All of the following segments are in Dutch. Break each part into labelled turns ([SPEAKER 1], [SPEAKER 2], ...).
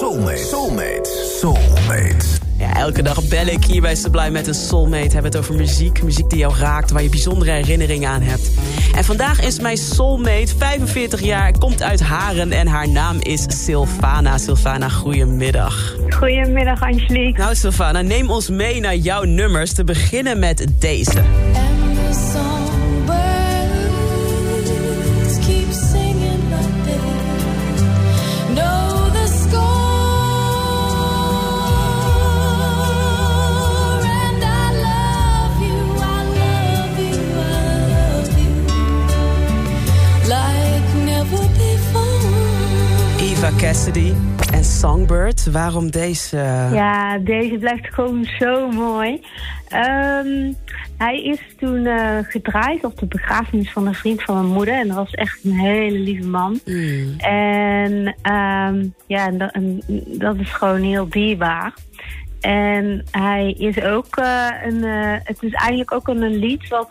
[SPEAKER 1] Soulmate. Soulmate. Soulmate.
[SPEAKER 2] Ja, elke dag bel ik hier bij Sublime met een soulmate. Hebben het over muziek, muziek die jou raakt, waar je bijzondere herinneringen aan hebt. En vandaag is mijn soulmate 45 jaar, komt uit Haren en haar naam is Sylvana. Sylvana, goedemiddag.
[SPEAKER 3] Goedemiddag Angelique.
[SPEAKER 2] Nou Sylvana, neem ons mee naar jouw nummers, te beginnen met deze. En Songbird. Waarom deze?
[SPEAKER 3] Ja, deze blijft gewoon zo mooi. Ehm, hij is toen eh, gedraaid op de begrafenis van een vriend van mijn moeder. En dat was echt een hele lieve man.
[SPEAKER 2] Hmm.
[SPEAKER 3] En ehm, ja, en dat, en dat is gewoon heel dierbaar. En hij is ook eh, een. eh, het is eigenlijk ook een lied wat,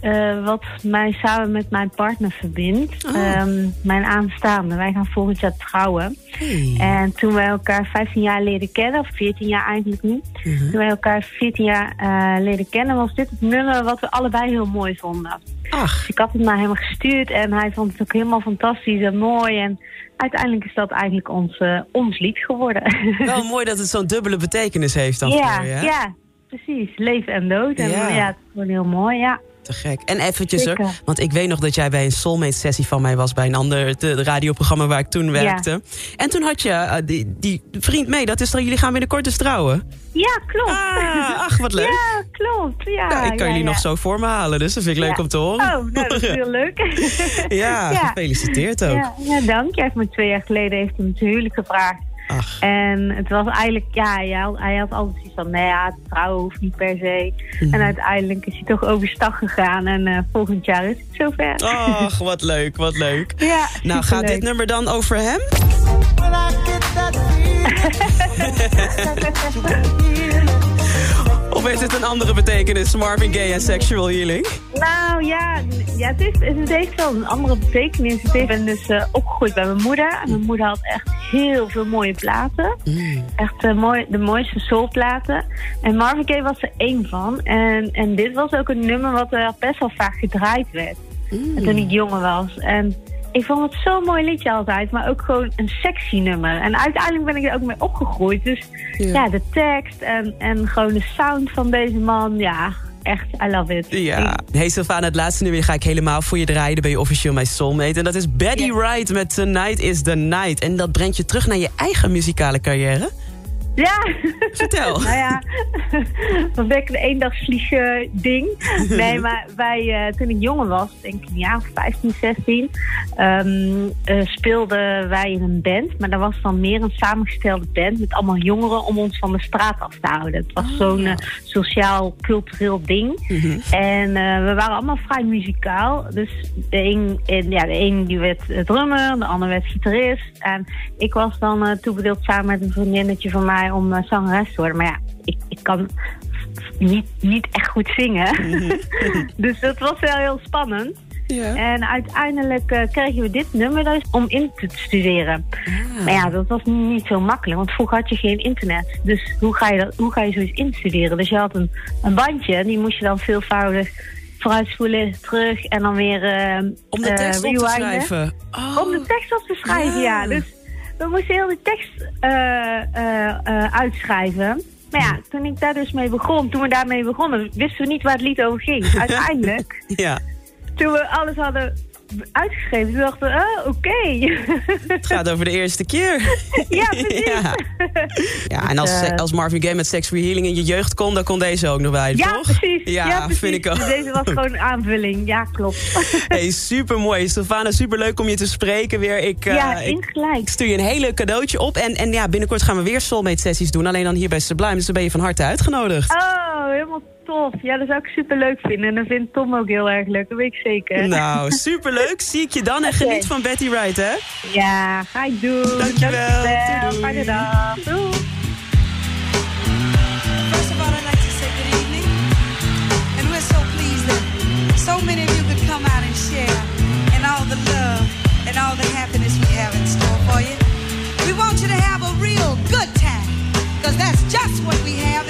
[SPEAKER 3] eh, wat mij samen met mijn partner verbindt.
[SPEAKER 2] Oh.
[SPEAKER 3] Ehm, mijn aanstaande. Wij gaan volgend jaar trouwen.
[SPEAKER 2] Hey.
[SPEAKER 3] En toen wij elkaar 15 jaar leren kennen, of 14 jaar eigenlijk nu.
[SPEAKER 2] Mhm.
[SPEAKER 3] Toen wij elkaar 14 jaar eh, leren kennen, was dit het nummer wat we allebei heel mooi vonden.
[SPEAKER 2] Ach,
[SPEAKER 3] Dus ik had het naar hem gestuurd en hij vond het ook helemaal fantastisch en mooi. En uiteindelijk is dat eigenlijk ons, eh, ons lied geworden.
[SPEAKER 2] wel mooi dat het zo'n dubbele betekenis heeft dan
[SPEAKER 3] ja,
[SPEAKER 2] voor je.
[SPEAKER 3] ja, precies. Leven en dood. En
[SPEAKER 2] Ja.
[SPEAKER 3] ja, het is gewoon heel mooi, ja.
[SPEAKER 2] Te gek. En eventjes
[SPEAKER 3] Zeker.
[SPEAKER 2] want ik weet nog dat jij bij een soulmate-sessie van mij was... bij een ander de, radioprogramma waar ik toen werkte. En toen had je eh, die, die vriend mee, dat is dan... jullie gaan binnenkort dus trouwen.
[SPEAKER 3] Ja, klopt.
[SPEAKER 2] Ah, ach, wat leuk.
[SPEAKER 3] Ja, klopt. Ja,
[SPEAKER 2] Nou, ik kan
[SPEAKER 3] ja,
[SPEAKER 2] jullie
[SPEAKER 3] ja.
[SPEAKER 2] nog zo voor me halen, dus dat vind ik leuk om te horen.
[SPEAKER 3] Oh, nou, dat is heel leuk.
[SPEAKER 2] ja, gefeliciteerd ook.
[SPEAKER 3] Ja, ja, dank. Hij heeft me twee jaar geleden heeft hij me huwelijk gevraagd.
[SPEAKER 2] Ach,
[SPEAKER 3] En het was eigenlijk, ja, hij had, hij had altijd zoiets van, nee ja, trouwen hoeft niet per se.
[SPEAKER 2] Mhm.
[SPEAKER 3] En uiteindelijk is hij toch overstag gegaan en eh, volgend jaar is het zover.
[SPEAKER 2] ach, wat leuk, wat leuk.
[SPEAKER 3] Ja,
[SPEAKER 2] Nou, gaat dit nummer dan over hem? Of heeft het een andere betekenis? Marvin Gaye en Sexual Healing?
[SPEAKER 3] Nou ja, ja het, is, het heeft wel een andere betekenis. Ik ben dus eh, opgegroeid bij mijn moeder. En mijn moeder had echt heel veel mooie platen.
[SPEAKER 2] Mm.
[SPEAKER 3] Echt eh, mooi, de mooiste soulplaten. En Marvin Gaye was er één van. En, en dit was ook een nummer wat er best wel vaak gedraaid werd.
[SPEAKER 2] Mm.
[SPEAKER 3] Toen ik jonger was. En ik vond het zo'n mooi liedje altijd. Maar ook gewoon een sexy nummer. En uiteindelijk ben ik er ook mee opgegroeid. Dus
[SPEAKER 2] Ja.
[SPEAKER 3] ja, de tekst en, en gewoon de sound van deze man. Ja, echt, I love it.
[SPEAKER 2] Ja. Hey Sylvana, het laatste nummer ga ik helemaal voor je draaien. Dan ben je officieel mijn soulmate. En dat is Betty
[SPEAKER 3] Ja.
[SPEAKER 2] Wright met Tonight is the Night. En dat brengt je terug naar je eigen muzikale carrière.
[SPEAKER 3] Ja.
[SPEAKER 2] Vertel.
[SPEAKER 3] nou ja, dat ben ik een eendagsvliegen ding. Nee, maar wij, eh, toen ik jonger was, denk ik een jaar of 15, 16, ehm, eh, speelden wij in een band. Maar dat was dan meer een samengestelde band met allemaal jongeren om ons van de straat af te houden. Het was zo'n eh, sociaal-cultureel ding.
[SPEAKER 2] Mhm.
[SPEAKER 3] En eh, we waren allemaal vrij muzikaal. Dus de een, en, ja, de een die werd drummer, de ander werd gitarist. En ik was dan toebedeeld samen met een vriendinnetje van mij om eh, zangeres te worden. Maar ja, ik, ik kan niet, niet echt goed zingen. dus dat was wel heel spannend.
[SPEAKER 2] Ja.
[SPEAKER 3] En uiteindelijk eh, kregen we dit nummer dus om in te studeren. Maar ja, dat was niet zo makkelijk, want vroeger had je geen internet. Dus hoe ga je, dat, hoe ga je zoiets instuderen? Dus je had een, een bandje, en die moest je dan veelvoudig vooruitspoelen, terug en dan weer eh
[SPEAKER 2] Om de tekst op te schrijven. Oh.
[SPEAKER 3] Om de tekst op te schrijven, ja.
[SPEAKER 2] Ja.
[SPEAKER 3] Dus we moesten heel de tekst eh, eh, eh, uitschrijven. Maar ja, toen ik daar dus mee begon, toen we daarmee begonnen, wisten we niet waar het lied over ging. Uiteindelijk,
[SPEAKER 2] Ja,
[SPEAKER 3] toen we alles hadden uitgeschreven, toen dachten we, oh, oké.
[SPEAKER 2] het gaat over de eerste keer.
[SPEAKER 3] ja, precies.
[SPEAKER 2] Ja. Ja, en als,
[SPEAKER 3] eh,
[SPEAKER 2] als Marvin Gaye met Sexual Healing in je jeugd kon, dan kon deze ook nog bij,
[SPEAKER 3] Ja,
[SPEAKER 2] toch?
[SPEAKER 3] precies.
[SPEAKER 2] Ja,
[SPEAKER 3] precies.
[SPEAKER 2] vind ik ook.
[SPEAKER 3] Dus deze was gewoon een aanvulling. Ja, klopt.
[SPEAKER 2] Hey, super mooi. Sylvana, super leuk om je te spreken weer. Ik, eh,
[SPEAKER 3] ja,
[SPEAKER 2] ik,
[SPEAKER 3] insgelijk.
[SPEAKER 2] ik stuur je een hele cadeautje op. En, en ja, binnenkort gaan we weer soulmate sessies doen. Alleen dan hier bij Sublime. Dus dan ben je van harte uitgenodigd.
[SPEAKER 3] Oh, helemaal tof. Ja, dat zou ik superleuk vinden. En dat vindt Tom ook heel erg leuk, dat weet ik zeker.
[SPEAKER 2] Nou, superleuk. Zie ik je dan en geniet van Betty Wright, hè?
[SPEAKER 3] Ja, ga ik doen.
[SPEAKER 2] Dankjewel. Dankjewel.
[SPEAKER 3] Fijne dag. Doei.
[SPEAKER 4] First of all, like to say good evening. And we're so pleased that so many of you could come out and share and all the love and all the happiness we have in store for you. We want you to have a real
[SPEAKER 2] good time, because that's just what we have